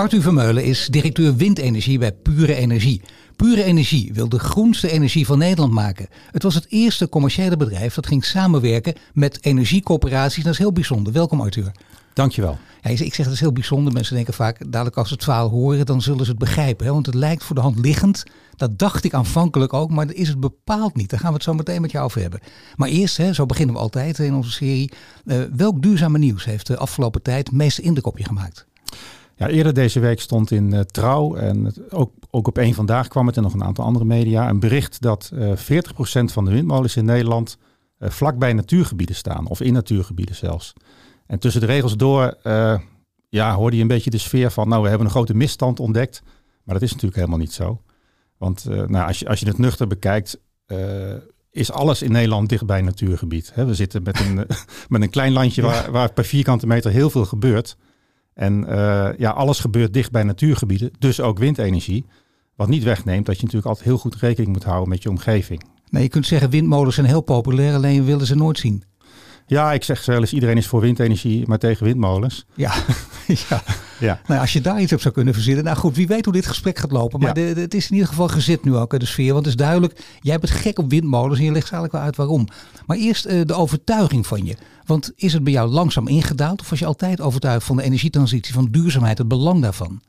Arthur Vermeulen is directeur windenergie bij Pure Energie. Pure Energie wil de groenste energie van Nederland maken. Het was het eerste commerciële bedrijf dat ging samenwerken met energiecoöperaties. Dat is heel bijzonder. Welkom Arthur. Dankjewel. Ja, ik zeg dat is heel bijzonder. Mensen denken vaak, dadelijk als ze het verhaal horen, dan zullen ze het begrijpen. Hè? Want het lijkt voor de hand liggend. Dat dacht ik aanvankelijk ook, maar dat is het bepaald niet. Daar gaan we het zo meteen met jou over hebben. Maar eerst, hè, zo beginnen we altijd in onze serie. Uh, welk duurzame nieuws heeft de afgelopen tijd het meeste indruk op je gemaakt? Ja, eerder deze week stond in uh, Trouw en het, ook, ook op één vandaag kwam het en nog een aantal andere media een bericht dat uh, 40% van de windmolens in Nederland uh, vlakbij natuurgebieden staan of in natuurgebieden zelfs. En tussen de regels door ja, hoorde je een beetje de sfeer van nou we hebben een grote misstand ontdekt, maar dat is natuurlijk helemaal niet zo. Want nou, als, je, als je het nuchter bekijkt, is alles in Nederland dichtbij een natuurgebied. He, we zitten met een, met een klein landje waar, waar per vierkante meter heel veel gebeurt. En uh, ja, alles gebeurt dicht bij natuurgebieden, dus ook windenergie. Wat niet wegneemt dat je natuurlijk altijd heel goed rekening moet houden met je omgeving. Nee, je kunt zeggen windmolens zijn heel populair, alleen willen ze nooit zien. Ja, ik zeg wel eens, iedereen is voor windenergie, maar tegen windmolens. Ja, ja. ja. Nou, als je daar iets op zou kunnen verzinnen. Nou goed, wie weet hoe dit gesprek gaat lopen. Maar ja. de, de, het is in ieder geval gezet nu ook, de sfeer. Want het is duidelijk, jij bent gek op windmolens en je legt eigenlijk wel uit waarom. Maar eerst uh, de overtuiging van je. Want is het bij jou langzaam ingedaald? Of was je altijd overtuigd van de energietransitie, van duurzaamheid, het belang daarvan?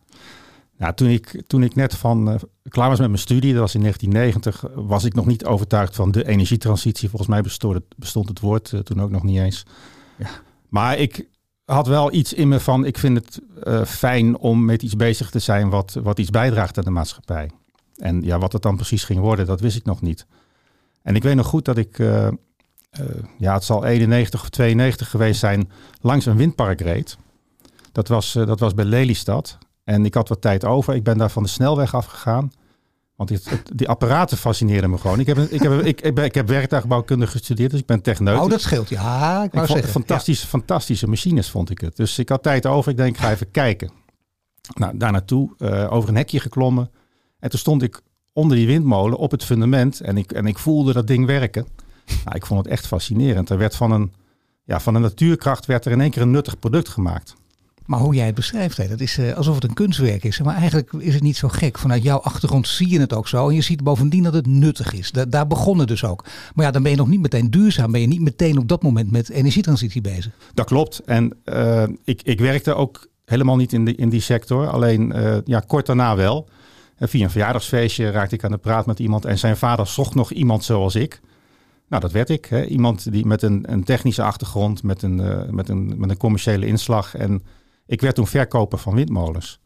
Nou, toen ik, toen ik net van uh, klaar was met mijn studie, dat was in 1990, was ik nog niet overtuigd van de energietransitie. Volgens mij bestond het, bestond het woord uh, toen ook nog niet eens. Ja. Maar ik had wel iets in me van, ik vind het uh, fijn om met iets bezig te zijn wat, wat iets bijdraagt aan de maatschappij. En ja, wat het dan precies ging worden, dat wist ik nog niet. En ik weet nog goed dat ik, ja, het zal 91 of 92 geweest zijn, langs een windpark reed. Dat was, dat was bij Lelystad. En ik had wat tijd over. Ik ben daar van de snelweg afgegaan. Want het, die apparaten fascineerden me gewoon. Ik heb, ik heb, ik, ik, ik heb werktuigbouwkunde gestudeerd, dus ik ben techneut. Oh, dat scheelt. Ja, ik ik zeggen. Fantastische, ja. fantastische machines vond ik het. Dus ik had tijd over. Ik denk, ik ga even kijken. Nou, daar naartoe, uh, over een hekje geklommen. En toen stond ik onder die windmolen op het fundament. En ik, en ik voelde dat ding werken. Nou, ik vond het echt fascinerend. Er werd van een, ja, van een natuurkracht werd er in één keer een nuttig product gemaakt. Maar hoe jij het beschrijft, hè, dat is uh, alsof het een kunstwerk is. Maar eigenlijk is het niet zo gek. Vanuit jouw achtergrond zie je het ook zo. En je ziet bovendien dat het nuttig is. Da daar begon het dus ook. Maar ja, dan ben je nog niet meteen duurzaam. Ben je niet meteen op dat moment met energietransitie bezig. Dat klopt. En uh, ik, ik werkte ook helemaal niet in, in die sector. Alleen uh, ja, kort daarna wel. En via een verjaardagsfeestje raakte ik aan de praat met iemand. En zijn vader zocht nog iemand zoals ik. Nou, dat werd ik. Hè. Iemand die met een, een technische achtergrond, met een, met, een, met een commerciële inslag. En ik werd toen verkoper van windmolens.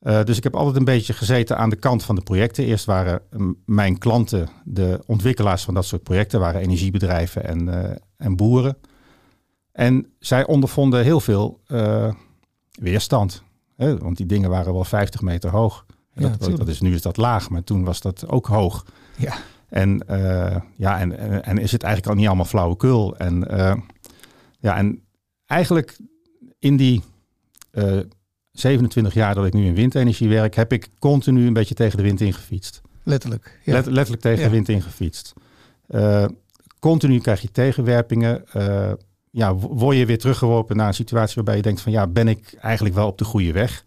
Uh, dus ik heb altijd een beetje gezeten aan de kant van de projecten. Eerst waren mijn klanten, de ontwikkelaars van dat soort projecten, waren energiebedrijven en, uh, en boeren. En zij ondervonden heel veel uh, weerstand. Hè? Want die dingen waren wel 50 meter hoog. Ja, dat, dat, is, nu is dat laag, maar toen was dat ook hoog. Ja. En, ja, en, en, en, is het eigenlijk al niet allemaal flauwekul. En, ja, en eigenlijk in die uh, 27 jaar dat ik nu in windenergie werk, heb ik continu een beetje tegen de wind ingefietst. Letterlijk. Ja. Let, letterlijk tegen ja. de wind ingefietst. Uh, continu krijg je tegenwerpingen. Uh, ja, word je weer teruggeworpen naar een situatie waarbij je denkt van ja, ben ik eigenlijk wel op de goede weg?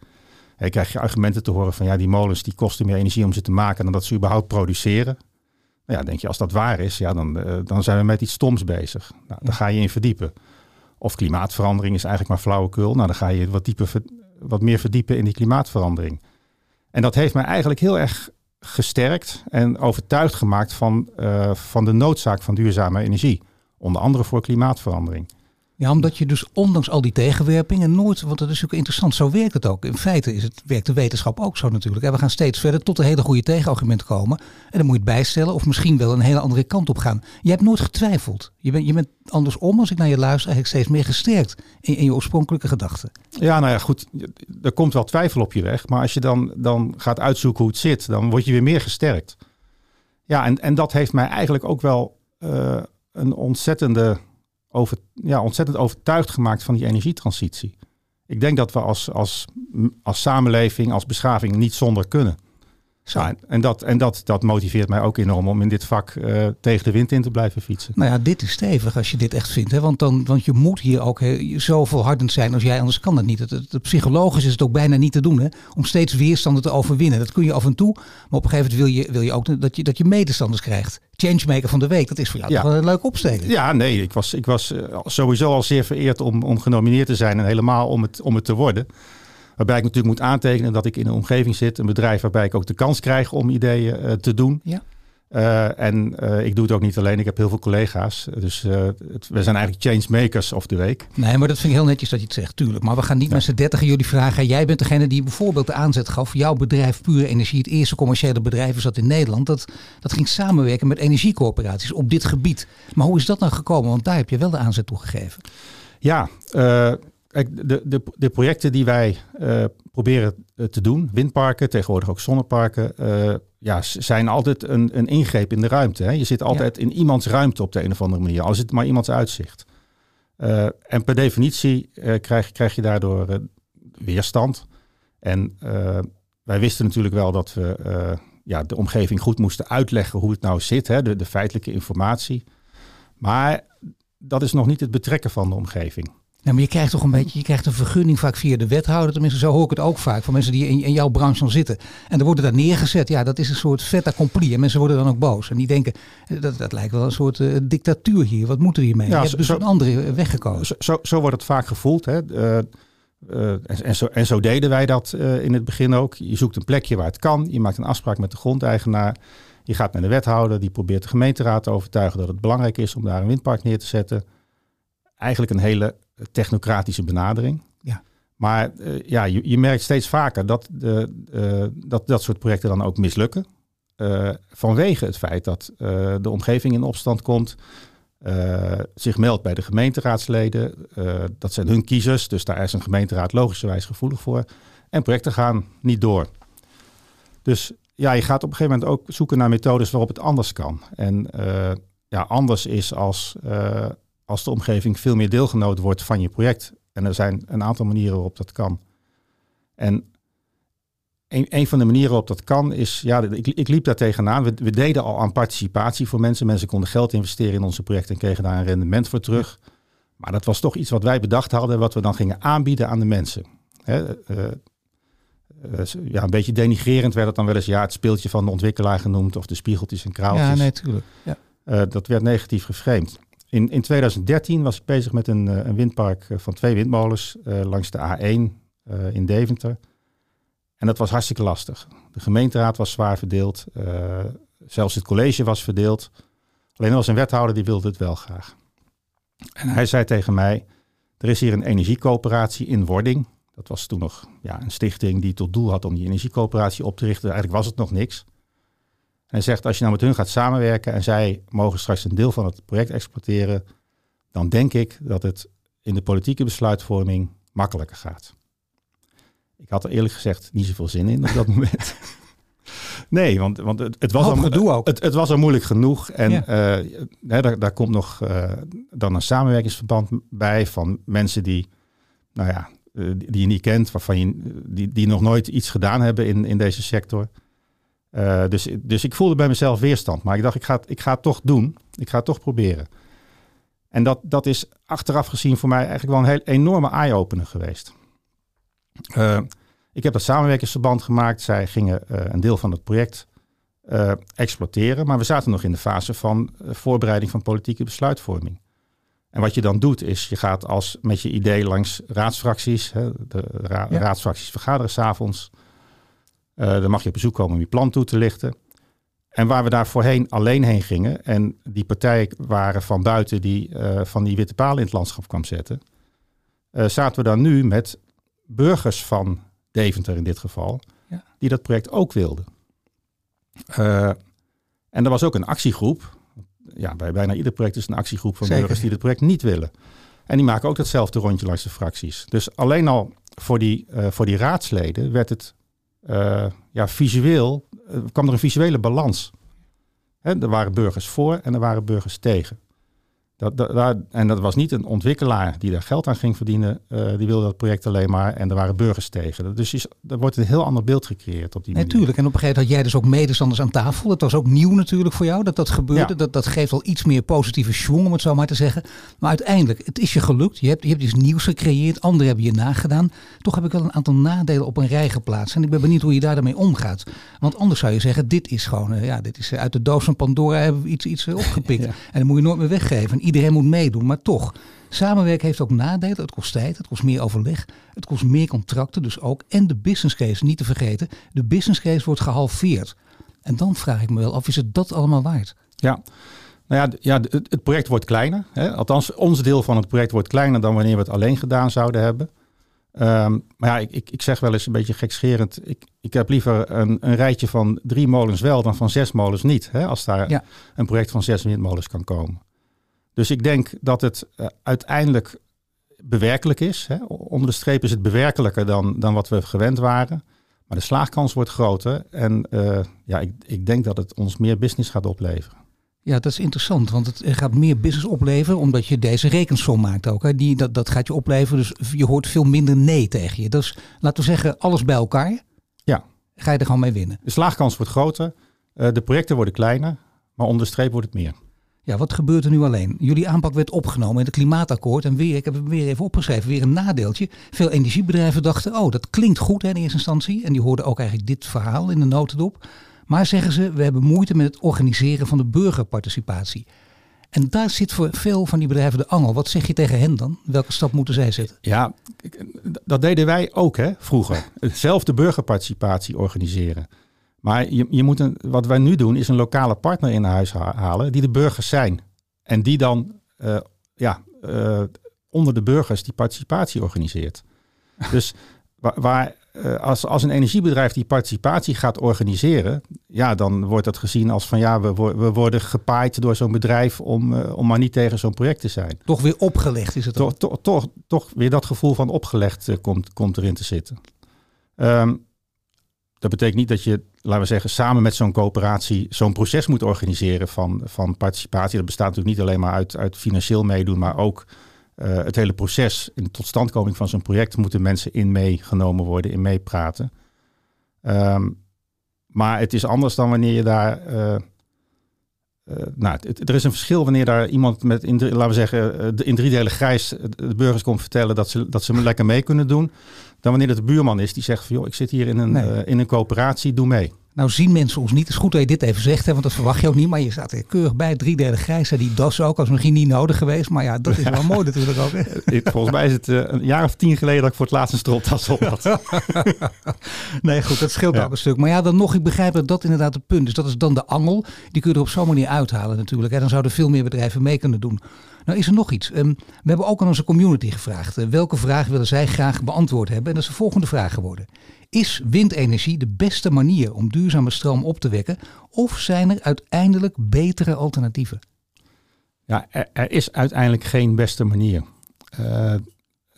Je krijg je argumenten te horen van ja, die molens die kosten meer energie om ze te maken dan dat ze überhaupt produceren. Nou ja, denk je, als dat waar is, ja, dan, uh, dan zijn we met iets stoms bezig. Nou, daar ga je in verdiepen. Of klimaatverandering is eigenlijk maar flauwekul. Nou, dan ga je wat, dieper, wat meer verdiepen in die klimaatverandering. En dat heeft mij eigenlijk heel erg gesterkt en overtuigd gemaakt van, uh, van de noodzaak van duurzame energie. Onder andere voor klimaatverandering. Ja, omdat je dus ondanks al die tegenwerpingen nooit, want dat is natuurlijk interessant, zo werkt het ook. In feite is het, werkt de wetenschap ook zo natuurlijk. En we gaan steeds verder tot een hele goede tegenargument komen. En dan moet je het bijstellen of misschien wel een hele andere kant op gaan. Je hebt nooit getwijfeld. Je bent, je bent andersom, als ik naar je luister, eigenlijk steeds meer gesterkt in, in je oorspronkelijke gedachten. Ja, nou ja, goed. Er komt wel twijfel op je weg. Maar als je dan, dan gaat uitzoeken hoe het zit, dan word je weer meer gesterkt. Ja, en, en dat heeft mij eigenlijk ook wel uh, een ontzettende over, ja, ontzettend overtuigd gemaakt van die energietransitie. Ik denk dat we als, als, als samenleving, als beschaving niet zonder kunnen. Ja, en dat, en dat, dat motiveert mij ook enorm om in dit vak uh, tegen de wind in te blijven fietsen. Nou ja, dit is stevig als je dit echt vindt. Hè? Want, dan, want je moet hier ook he, zo volhardend zijn als jij, anders kan dat niet. Het, het, psychologisch is het ook bijna niet te doen hè? om steeds weerstanden te overwinnen. Dat kun je af en toe, maar op een gegeven moment wil je, wil je ook dat je, dat je medestanders krijgt. Changemaker van de week, dat is voor jou ja. toch wel een leuk opsteken. Ja, nee, ik was, ik was eh, sowieso al zeer vereerd om, om genomineerd te zijn en helemaal om het, om het te worden. Waarbij ik natuurlijk moet aantekenen dat ik in een omgeving zit, een bedrijf waarbij ik ook de kans krijg om ideeën uh, te doen. Ja. Uh, en uh, ik doe het ook niet alleen, ik heb heel veel collega's. Dus het, we zijn eigenlijk changemakers of de week. Nee, maar dat vind ik heel netjes dat je het zegt, tuurlijk. Maar we gaan niet ja. met z'n dertigen jullie vragen. Jij bent degene die bijvoorbeeld de aanzet gaf. Jouw bedrijf Pure Energie, het eerste commerciële bedrijf is dat in Nederland. Dat, dat ging samenwerken met energiecoöperaties op dit gebied. Maar hoe is dat nou gekomen? Want daar heb je wel de aanzet toe gegeven. Ja, de, de, de projecten die wij uh, proberen te doen, windparken, tegenwoordig ook zonneparken, uh, ja, zijn altijd een, een ingreep in de ruimte. Hè? Je zit altijd ja. in iemands ruimte op de een of andere manier, als het maar iemands uitzicht. Uh, en per definitie krijg, krijg je daardoor weerstand. En wij wisten natuurlijk wel dat we ja, de omgeving goed moesten uitleggen hoe het nou zit, hè? De, de feitelijke informatie. Maar dat is nog niet het betrekken van de omgeving. Ja, maar je krijgt toch een beetje, je krijgt een vergunning vaak via de wethouder. Tenminste, zo hoor ik het ook vaak van mensen die in, in jouw branche dan zitten. En er worden daar neergezet. Ja, dat is een soort fait accompli. En mensen worden dan ook boos. En die denken, dat, dat lijkt wel een soort uh, dictatuur hier. Wat moeten we hiermee? Ja, je hebt dus zo, een andere weg gekozen. Zo, zo, wordt het vaak gevoeld. Hè? Uh, uh, en, en, zo, en zo deden wij dat in het begin ook. Je zoekt een plekje waar het kan. Je maakt een afspraak met de grondeigenaar. Je gaat naar de wethouder. Die probeert de gemeenteraad te overtuigen dat het belangrijk is om daar een windpark neer te zetten. Eigenlijk een hele technocratische benadering. Ja. Maar uh, ja, je, je, merkt steeds vaker dat, de, uh, dat dat soort projecten dan ook mislukken. Uh, vanwege het feit dat de omgeving in opstand komt, zich meldt bij de gemeenteraadsleden. dat zijn hun kiezers, dus daar is een gemeenteraad logischerwijs gevoelig voor. En projecten gaan niet door. Dus ja, je gaat op een gegeven moment ook zoeken naar methodes waarop het anders kan. En ja, anders is als als de omgeving veel meer deelgenoot wordt van je project. En er zijn een aantal manieren waarop dat kan. En een, een van de manieren waarop dat kan is, ja, ik, ik liep daar tegenaan. We, we, deden al aan participatie voor mensen. Mensen konden geld investeren in onze projecten en kregen daar een rendement voor terug. Maar dat was toch iets wat wij bedacht hadden, wat we dan gingen aanbieden aan de mensen. Hè, uh, uh, ja, een beetje denigrerend werd het dan wel eens, ja, het speeltje van de ontwikkelaar genoemd of de spiegeltjes en kraaltjes. Ja, natuurlijk. Ja. Uh, dat werd negatief geframed. In, in 2013 was ik bezig met een, eh, een windpark eh, van twee windmolens uh, langs de A1 uh, in Deventer. En dat was hartstikke lastig. De gemeenteraad was zwaar verdeeld. Zelfs het college was verdeeld. Alleen er was een wethouder die wilde het wel graag. En hij zei tegen mij, er is hier een energiecoöperatie in wording. Dat was toen nog ja, een stichting die tot doel had om die energiecoöperatie op te richten. Eigenlijk was het nog niks. En zegt, als je nou met hun gaat samenwerken en zij mogen straks een deel van het project exploiteren, dan denk ik dat het in de politieke besluitvorming makkelijker gaat. Ik had er eerlijk gezegd niet zoveel zin in op dat moment. nee, want, want het, het was al, ook. Het, het, was al moeilijk genoeg. En ja. uh, hè, daar, daar komt nog uh, dan een samenwerkingsverband bij van mensen die, nou ja, uh, die je niet kent, waarvan je, die, die nog nooit iets gedaan hebben in, in deze sector. Uh, dus, dus ik voelde bij mezelf weerstand. Maar ik dacht, ik ga, ik ga het toch doen. Ik ga het toch proberen. En dat, dat is achteraf gezien voor mij eigenlijk wel een heel enorme eye-opener geweest. Uh, ik heb dat samenwerkingsverband gemaakt. Zij gingen uh, een deel van het project exploiteren. Maar we zaten nog in de fase van voorbereiding van politieke besluitvorming. En wat je dan doet, is je gaat als met je idee langs raadsfracties. Hè, de ra ja. raadsfracties vergaderen s'avonds. Uh, dan mag je op bezoek komen om je plan toe te lichten. en waar we daar voorheen alleen heen gingen en die partijen waren van buiten die van die witte palen in het landschap kwam zetten, zaten we dan nu met burgers van Deventer in dit geval, ja. die dat project ook wilden. en er was ook een actiegroep. Ja, bij bijna ieder project is een actiegroep van burgers die het project niet willen. En die maken ook datzelfde rondje langs de fracties. Dus alleen al voor die, voor die raadsleden werd het uh, ja, visueel, uh, kwam er een visuele balans. Er waren burgers voor en er waren burgers tegen. Dat, dat, en dat was niet een ontwikkelaar die daar geld aan ging verdienen. Uh, die wilde dat project alleen maar. En er waren burgers tegen. Dus is, er wordt een heel ander beeld gecreëerd op die manier. Natuurlijk. En op een gegeven moment had jij dus ook medestanders aan tafel. Dat was ook nieuw natuurlijk voor jou dat dat gebeurde. Dat, dat geeft al iets meer positieve schwung om het zo maar te zeggen. Maar uiteindelijk, het is je gelukt. Je hebt, je hebt iets nieuws gecreëerd. Anderen hebben je nagedaan. Toch heb ik wel een aantal nadelen op een rij geplaatst. En ik ben benieuwd hoe je daar daarmee omgaat. Want anders zou je zeggen, dit is gewoon, uh, ja, dit is uh, uit de doos van Pandora hebben we iets, iets opgepikt. ja. En dat moet je nooit meer weggeven iedereen moet meedoen. Maar toch, samenwerken heeft ook nadelen. Het kost tijd, het kost meer overleg, het kost meer contracten dus ook. En de business case, niet te vergeten, de business case wordt gehalveerd. En dan vraag ik me wel af, is het dat allemaal waard? Ja, nou ja, ja het, project wordt kleiner. Hè? Althans, ons deel van het project wordt kleiner dan wanneer we het alleen gedaan zouden hebben. Um, maar ja, ik, ik, ik, zeg wel eens een beetje gekscherend. Ik, ik heb liever een, een, rijtje van drie molens wel dan van zes molens niet. Hè? Als daar een project van zes windmolens kan komen. Dus ik denk dat het uh, uiteindelijk bewerkelijk is. Hè. Onder de streep is het bewerkelijker dan, dan wat we gewend waren. Maar de slaagkans wordt groter. En uh, ja, ik, ik denk dat het ons meer business gaat opleveren. Ja, dat is interessant, want het gaat meer business opleveren omdat je deze rekensom maakt ook. Hè. Die, dat, dat gaat je opleveren, dus je hoort veel minder nee tegen je. Dus laten we zeggen, alles bij elkaar. Ja. Ga je er gewoon mee winnen. De slaagkans wordt groter, uh, de projecten worden kleiner, maar onder de streep wordt het meer. Ja, wat gebeurt er nu alleen? Jullie aanpak werd opgenomen in het klimaatakkoord. En weer, ik heb het weer even opgeschreven, weer een nadeeltje. Veel energiebedrijven dachten, oh, dat klinkt goed hè, in eerste instantie. En die hoorden ook eigenlijk dit verhaal in de notendop. Maar zeggen ze, we hebben moeite met het organiseren van de burgerparticipatie. En daar zit voor veel van die bedrijven de angel. Wat zeg je tegen hen dan? Welke stap moeten zij zetten? Ja, dat deden wij ook hè, vroeger. Zelf de burgerparticipatie organiseren. Maar je, je moet een, wat wij nu doen, is een lokale partner in huis halen die de burgers zijn. En die dan uh, ja, uh, onder de burgers die participatie organiseert. dus waar, waar uh, als, als een energiebedrijf die participatie gaat organiseren, ja, dan wordt dat gezien als van ja, we, we worden gepaaid door zo'n bedrijf om, om maar niet tegen zo'n project te zijn. Toch weer opgelegd is het toch? Toch, toch, toch weer dat gevoel van opgelegd komt, komt erin te zitten. Um, dat betekent niet dat je, laten we zeggen, samen met zo'n coöperatie zo'n proces moet organiseren van, van participatie. Dat bestaat natuurlijk niet alleen maar uit, uit financieel meedoen, maar ook uh, het hele proces in de totstandkoming van zo'n project moeten mensen in meegenomen worden, in meepraten. Um, maar het is anders dan wanneer je daar. Uh, uh, nou, er is een verschil wanneer daar iemand met, in, laten we zeggen, in driedelig grijs de burgers komt vertellen dat ze, dat ze lekker mee kunnen doen dan wanneer het de buurman is die zegt van joh, ik zit hier in een, nee. uh, in een coöperatie, doe mee. Nou zien mensen ons niet. Het is goed dat je dit even zegt, hè, want dat verwacht je ook niet. Maar je staat er keurig bij, drie derde grijs. Die das ook, als misschien niet nodig geweest. Maar ja, dat is wel mooi natuurlijk ook. Hè? Volgens mij is het uh, een jaar of tien geleden dat ik voor het laatst een stropdas op had. nee, goed, dat scheelt ja. ook een stuk. Maar ja, dan nog, ik begrijp dat dat inderdaad het punt is. Dat is dan de angel. Die kun je er op zo'n manier uithalen natuurlijk. En dan zouden veel meer bedrijven mee kunnen doen. Nou is er nog iets. Um, we hebben ook aan onze community gevraagd. Uh, welke vraag willen zij graag beantwoord hebben? En dat is de volgende vraag geworden. Is windenergie de beste manier om duurzame stroom op te wekken? Of zijn er uiteindelijk betere alternatieven? Ja, er, is uiteindelijk geen beste manier. Uh,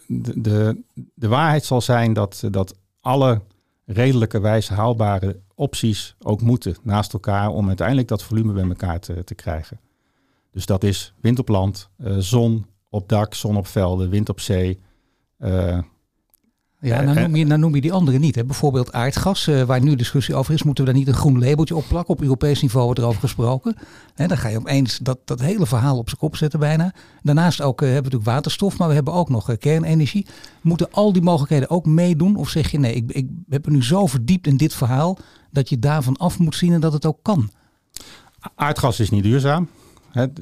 de, de, waarheid zal zijn dat, dat alle redelijkerwijs haalbare opties ook moeten naast elkaar om uiteindelijk dat volume bij elkaar te, te krijgen. Dus dat is wind op land, uh, zon op dak, zon op velden, wind op zee. Uh, ja, dan noem, je, dan noem je die andere niet. Hè? Bijvoorbeeld aardgas, uh, waar nu discussie over is. Moeten we daar niet een groen labeltje op plakken? Op Europees niveau wordt erover gesproken. Hè, dan ga je opeens dat, dat hele verhaal op zijn kop zetten bijna. Daarnaast ook, uh, hebben we natuurlijk waterstof, maar we hebben ook nog uh, kernenergie. Moeten al die mogelijkheden ook meedoen? Of zeg je nee, ik, ik heb er nu zo verdiept in dit verhaal... dat je daarvan af moet zien en dat het ook kan? Aardgas is niet duurzaam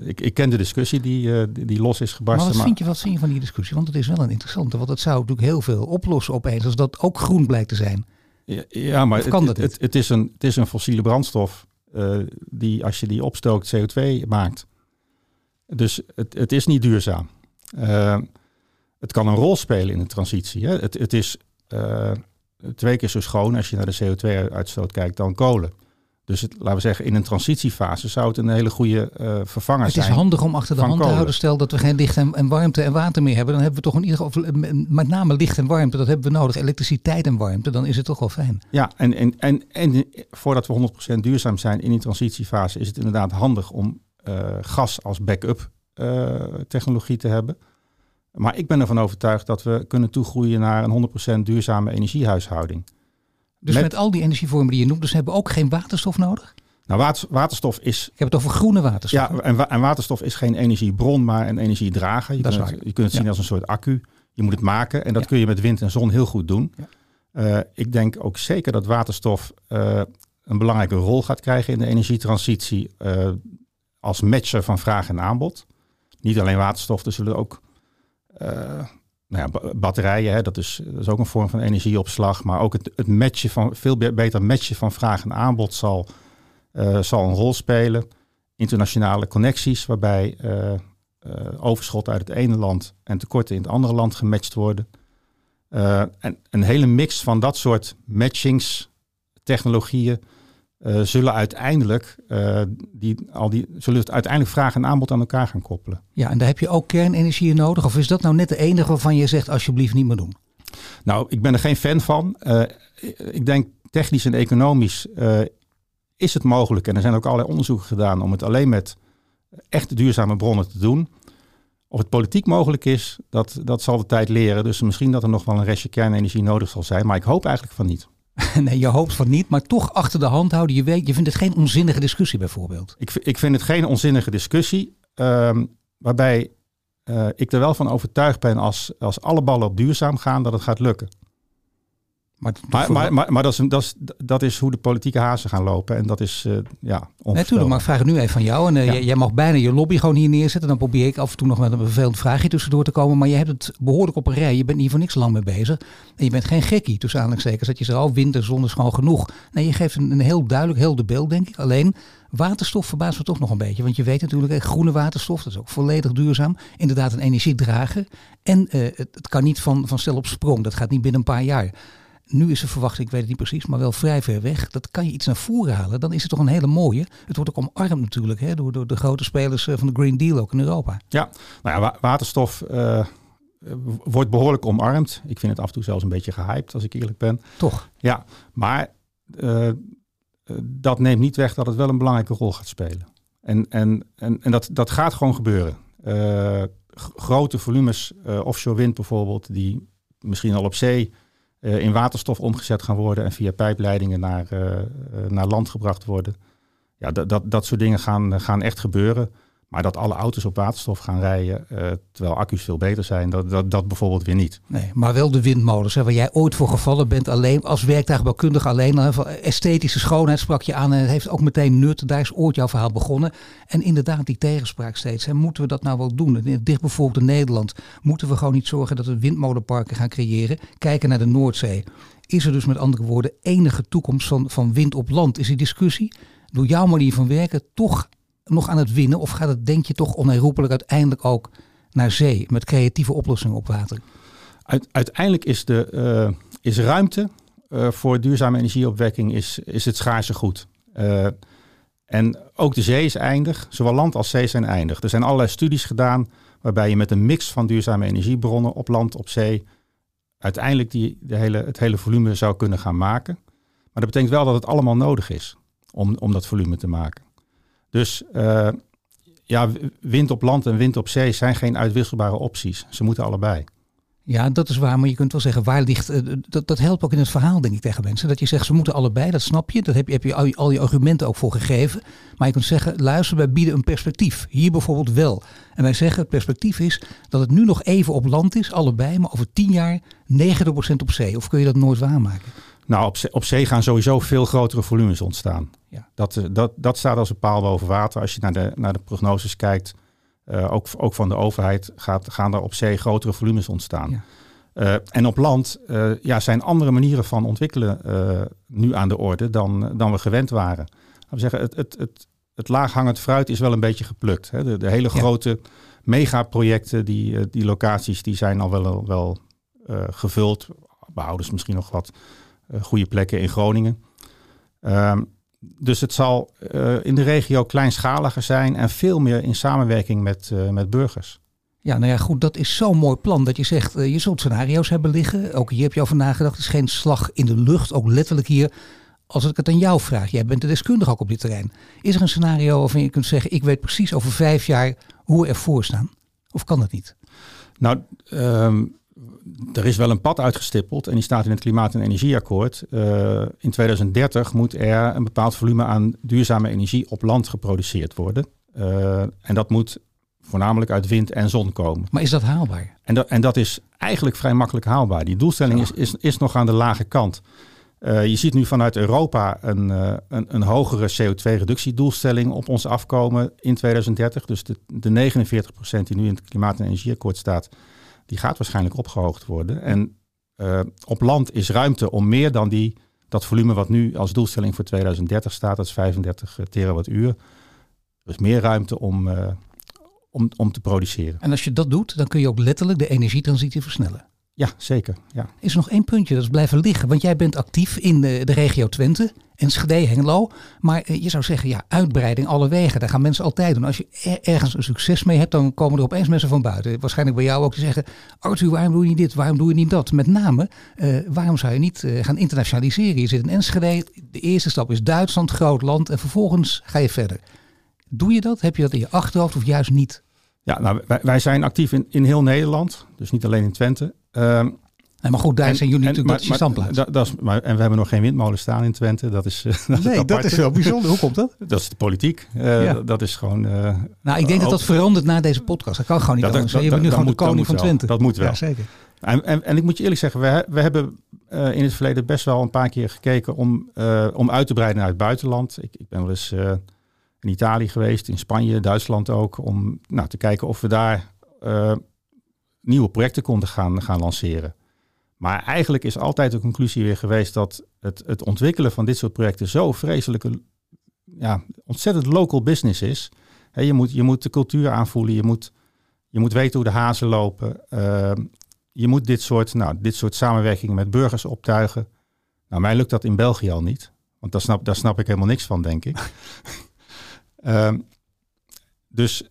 ik, ik, ken de discussie die, uh, die, los is gebarsten. Maar wat, Vind je, wat vind je van die discussie? Want het is wel een interessante. Want het zou natuurlijk heel veel oplossen opeens als dat ook groen blijkt te zijn. Ja, ja maar kan het, het, het, is een, het is een fossiele brandstof die als je die opstookt CO2 maakt. Dus het, het is niet duurzaam. het kan een rol spelen in de transitie. Hè? Het, het is twee keer zo schoon als je naar de CO2-uitstoot kijkt dan kolen. Dus het, laten we zeggen, in een transitiefase zou het een hele goede uh, vervanger zijn. Het is handig om achter de hand te houden. Stel dat we geen licht en, en, warmte en water meer hebben, dan hebben we toch in ieder geval, met name licht en warmte, dat hebben we nodig. Elektriciteit en warmte, dan is het toch wel fijn. Ja, en, en, en, en voordat we 100% duurzaam zijn in die transitiefase, is het inderdaad handig om uh, gas als backup uh, technologie te hebben. Maar ik ben ervan overtuigd dat we kunnen toegroeien naar een 100% duurzame energiehuishouding. Dus met, al die energievormen die je noemt, dus hebben ook geen waterstof nodig? Nou, waterstof is. Ik heb het over groene waterstof. Ja, en, en waterstof is geen energiebron, maar een energiedrager. Je, kunt het, je kunt het zien als een soort accu. Je moet het maken en dat kun je met wind en zon heel goed doen. Ja. Uh, ik denk ook zeker dat waterstof uh, een belangrijke rol gaat krijgen in de energietransitie uh, als matcher van vraag en aanbod. Niet alleen waterstof, er zullen ook nou ja, batterijen, hè, dat, is, dat is ook een vorm van energieopslag. Maar ook het, het matchen van, veel beter matchen van vraag en aanbod zal, uh, zal een rol spelen. Internationale connecties, waarbij uh, overschot uit het ene land en tekorten in het andere land gematcht worden. en een hele mix van dat soort matchingstechnologieën uh, zullen uiteindelijk uh, die, al die, zullen het uiteindelijk vraag en aanbod aan elkaar gaan koppelen. Ja, en daar heb je ook kernenergie nodig. Of is dat nou net de enige waarvan je zegt alsjeblieft niet meer doen? Nou, ik ben er geen fan van. Uh, ik denk technisch en economisch is het mogelijk. En er zijn ook allerlei onderzoeken gedaan om het alleen met echt duurzame bronnen te doen. Of het politiek mogelijk is, dat, dat zal de tijd leren. Dus misschien dat er nog wel een restje kernenergie nodig zal zijn. Maar ik hoop eigenlijk van niet. nee, je hoopt van niet, maar toch achter de hand houden. Je, weet, je vindt het geen onzinnige discussie bijvoorbeeld. Ik, ik vind het geen onzinnige discussie. Ehm, waarbij uh, ik er wel van overtuigd ben als, als alle ballen op duurzaam gaan, dat het gaat lukken. Maar, maar, maar, maar, dat, is, dat, is, dat is hoe de politieke hazen gaan lopen. En dat is uh, ja, Natuurlijk, maar ik vraag het nu even van jou. En uh, jij, mag bijna je lobby gewoon hier neerzetten. Dan probeer ik af en toe nog met een vervelend vraagje tussendoor te komen. Maar je hebt het behoorlijk op een rij. Je bent hier voor niks lang mee bezig. En je bent geen gekkie, tussen aanhalingstekens. Dat je zegt, oh, wind en zon is gewoon genoeg. Nee, je geeft een, een heel duidelijk, helder beeld, denk ik. Alleen, waterstof verbaast me toch nog een beetje. Want je weet natuurlijk, groene waterstof, dat is ook volledig duurzaam. Inderdaad een energiedrager. En uh, het, het, kan niet van, van stel op sprong. Dat gaat niet binnen een paar jaar. Nu is de verwachting, ik weet het niet precies, maar wel vrij ver weg. Dat kan je iets naar voren halen. Dan is het toch een hele mooie. Het wordt ook omarmd natuurlijk hè, door, door de grote spelers eh, van de Green Deal ook in Europa. Ja, nou ja, waterstof uh, wordt behoorlijk omarmd. Ik vind het af en toe zelfs een beetje gehyped, als ik eerlijk ben. Toch? Ja, maar uh, dat neemt niet weg dat het wel een belangrijke rol gaat spelen. En, en, en, en dat, dat gaat gewoon gebeuren. grote volumes offshore wind bijvoorbeeld, die misschien al op zee uh, in waterstof omgezet gaan worden en via pijpleidingen naar, uh, naar land gebracht worden. Ja, dat, dat, dat soort dingen gaan, gaan echt gebeuren. Maar dat alle auto's op waterstof gaan rijden, uh, terwijl accu's veel beter zijn, dat, dat, dat bijvoorbeeld weer niet. Nee, maar wel de windmolens, waar jij ooit voor gevallen bent, alleen als werktuigbouwkundige alleen. Esthetische schoonheid sprak je aan en het heeft ook meteen nut. Daar is ooit jouw verhaal begonnen. En inderdaad, die tegenspraak steeds. Moeten we dat nou wel doen? Dicht bijvoorbeeld in Nederland moeten we gewoon niet zorgen dat we windmolenparken gaan creëren. Kijken naar de Noordzee. Is er dus met andere woorden enige toekomst van, van wind op land? Is die discussie door jouw manier van werken toch nog aan het winnen? Of gaat het, denk je, toch onherroepelijk uiteindelijk ook naar zee met creatieve oplossingen op water? uiteindelijk is, de, uh, is ruimte uh, voor duurzame energieopwekking is, is het schaarse goed. Uh, en ook de zee is eindig, zowel land als zee zijn eindig. Er zijn allerlei studies gedaan waarbij je met een mix van duurzame energiebronnen op land, op zee, uiteindelijk die, de hele, het hele volume zou kunnen gaan maken. Maar dat betekent wel dat het allemaal nodig is om, om dat volume te maken. Dus uh, ja, wind op land en wind op zee zijn geen uitwisselbare opties. Ze moeten allebei. Ja, dat is waar. Maar je kunt wel zeggen, waar ligt. Uh, dat, dat helpt ook in het verhaal, denk ik, tegen mensen. Dat je zegt, ze moeten allebei, dat snap je. Dat heb je, heb je al, al je argumenten ook voor gegeven. Maar je kunt zeggen, luister, wij bieden een perspectief. Hier bijvoorbeeld wel. En wij zeggen, het perspectief is dat het nu nog even op land is, allebei. Maar over tien jaar 90% op zee. Of kun je dat nooit waarmaken? Nou, op zee, op zee gaan sowieso veel grotere volumes ontstaan. Ja. Dat, eh, dat, dat staat als een paal boven water. Als je naar de, naar de prognoses kijkt, uh, ook, ook van de overheid, gaat, gaan er op zee grotere volumes ontstaan. Ja. Uh, en op land uh, ja, zijn andere manieren van ontwikkelen nu aan de orde dan, dan we gewend waren. we zeggen, het, het, het, het laaghangend fruit is wel een beetje geplukt. Hè. De, de hele grote megaprojecten, die, die locaties, die zijn al wel, wel gevuld. Behouden ze misschien nog wat goede plekken in Groningen. Um, dus het zal uh, in de regio kleinschaliger zijn en veel meer in samenwerking met, uh, met burgers. Ja, nou ja, goed, dat is zo'n mooi plan dat je zegt, je zult scenario's hebben liggen. Ook hier heb je over nagedacht. Het is geen slag in de lucht, ook letterlijk hier. Als ik het aan jou vraag, jij bent de deskundige ook op dit terrein. Is er een scenario waarvan je kunt zeggen, ik weet precies over vijf jaar hoe we ervoor staan? Of kan dat niet? Nou, um, er is wel een pad uitgestippeld en die staat in het Klimaat- en Energieakkoord. Uh, in 2030 moet er een bepaald volume aan duurzame energie op land geproduceerd worden. Uh, en dat moet voornamelijk uit wind en zon komen. Maar is dat haalbaar? En dat, en dat is eigenlijk vrij makkelijk haalbaar. Die doelstelling is, is, is nog aan de lage kant. Uh, je ziet nu vanuit Europa een, een, een hogere CO2-reductiedoelstelling op ons afkomen in 2030. Dus de, de 49% die nu in het Klimaat- en Energieakkoord staat, die gaat waarschijnlijk opgehoogd worden. En uh, op land is ruimte om meer dan die, dat volume wat nu als doelstelling voor 2030 staat, dat is 35 terawattuur. Er is meer ruimte om, uh, om, om te produceren. En als je dat doet, dan kun je ook letterlijk de energietransitie versnellen. Ja, zeker. Ja. Is er nog één puntje dat is blijven liggen? Want jij bent actief in de, de regio Twente, Enschede, Hengelo. Maar eh, je zou zeggen, ja, uitbreiding alle wegen. Daar gaan mensen altijd doen. Als je ergens een succes mee hebt, dan komen er opeens mensen van buiten. Waarschijnlijk bij jou ook te zeggen, Arthur, waarom doe je niet dit? Waarom doe je niet dat? Met name, uh, waarom zou je niet uh, gaan internationaliseren? Je zit in Enschede, de eerste stap is Duitsland, groot land. En vervolgens ga je verder. Doe je dat? Heb je dat in je achterhoofd of juist niet? Ja, nou, wij, wij zijn actief in, in heel Nederland. Dus niet alleen in Twente. Um, Nee, maar goed, daar zijn jullie natuurlijk maar, standplaats. Dat, dat is, maar, en we hebben nog geen windmolen staan in Twente. Dat is, dat nee, is dat is wel bijzonder. Hoe komt dat? Dat is de politiek. Uh, ja. Dat is gewoon... Uh, nou, ik denk dat dat verandert na deze podcast. Dat kan gewoon niet dat, anders. Dat, je bent nu gewoon de koning van Twente. Dat moet wel. Ja, zeker. En, en, en, ik moet je eerlijk zeggen, we, we hebben uh, in het verleden best wel een paar keer gekeken om, om uit te breiden naar het buitenland. Ik, ik ben wel eens in Italië geweest, in Spanje, Duitsland ook, om nou, te kijken of we daar nieuwe projecten konden gaan, gaan lanceren. Maar eigenlijk is altijd de conclusie weer geweest dat het, het ontwikkelen van dit soort projecten zo vreselijke, ja, ontzettend local business is. He, je, moet, je moet de cultuur aanvoelen, je moet, je moet weten hoe de hazen lopen. Uh, je moet dit soort, nou, dit soort samenwerking met burgers optuigen. Nou, mij lukt dat in België al niet, want daar snap, daar snap ik helemaal niks van, denk ik. um, dus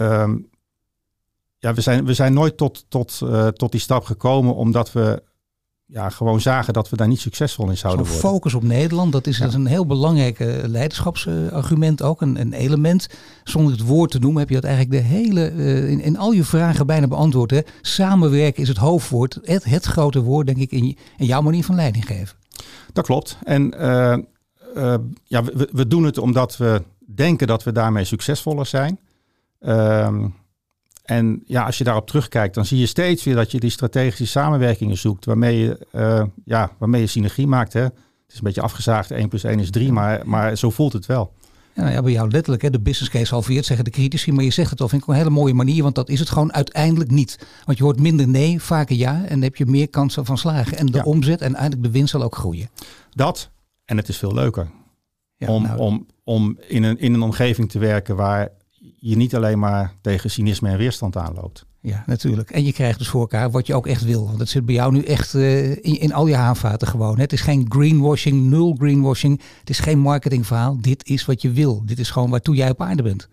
um, ja, we zijn, we zijn nooit tot, tot, uh, tot die stap gekomen omdat we ja, gewoon zagen dat we daar niet succesvol in zouden Zo'n worden. focus op Nederland, dat is, ja. dat is een heel belangrijk leiderschapsargument ook, een, een, element. Zonder het woord te noemen heb je dat eigenlijk de hele, uh, in, in al je vragen bijna beantwoord. Hè. Samenwerken is het hoofdwoord, het, het grote woord denk ik in, in jouw manier van leiding geven. Dat klopt. En ja, we, we doen het omdat we denken dat we daarmee succesvoller zijn. Ehm, en ja, als je daarop terugkijkt, dan zie je steeds weer dat je die strategische samenwerkingen zoekt, waarmee je, uh, ja, waarmee je synergie maakt. Hè? Het is een beetje afgezaagd, 1 plus 1 is 3, maar, maar zo voelt het wel. Ja, nou ja, bij jou letterlijk, hè, de business case halveert, zeggen de critici, maar je zegt het al, vind ik een hele mooie manier, want dat is het gewoon uiteindelijk niet. Want je hoort minder nee, vaker ja, en dan heb je meer kansen van slagen. En de ja. omzet en eigenlijk de winst zal ook groeien. Dat, en het is veel leuker. Ja, om, nou, om, om in, een, in een omgeving te werken waar je niet alleen maar tegen cynisme en weerstand aanloopt. Ja, natuurlijk. En je krijgt dus voor elkaar wat je ook echt wil. Want dat zit bij jou nu echt uh, in, in, al je haanvaten gewoon. Het is geen greenwashing, nul greenwashing. Het is geen marketingverhaal. Dit is wat je wil. Dit is gewoon waartoe jij op aarde bent.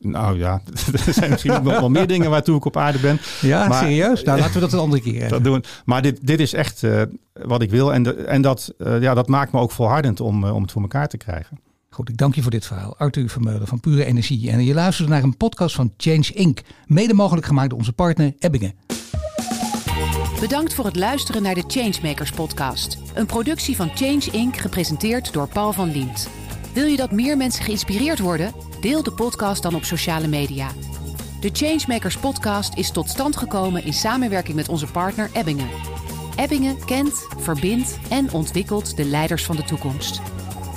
Nou ja, er zijn misschien nog wel meer dingen waartoe ik op aarde ben. Ja, maar, serieus? Nou, laten we dat een andere keer dat doen. Maar dit, dit is echt uh, wat ik wil. En, de, en dat, uh, ja, dat maakt me ook volhardend om, om het voor elkaar te krijgen. Goed, ik dank je voor dit verhaal. Arthur Vermeulen van Pure Energie. En je luistert naar een podcast van Change Inc. Mede mogelijk gemaakt door onze partner Ebbingen. Bedankt voor het luisteren naar de Changemakers podcast. Een productie van Change Inc. gepresenteerd door Paul van Liemt. Wil je dat meer mensen geïnspireerd worden? Deel de podcast dan op sociale media. De Changemakers podcast is tot stand gekomen in samenwerking met onze partner Ebbingen. Ebbingen kent, verbindt en ontwikkelt de leiders van de toekomst.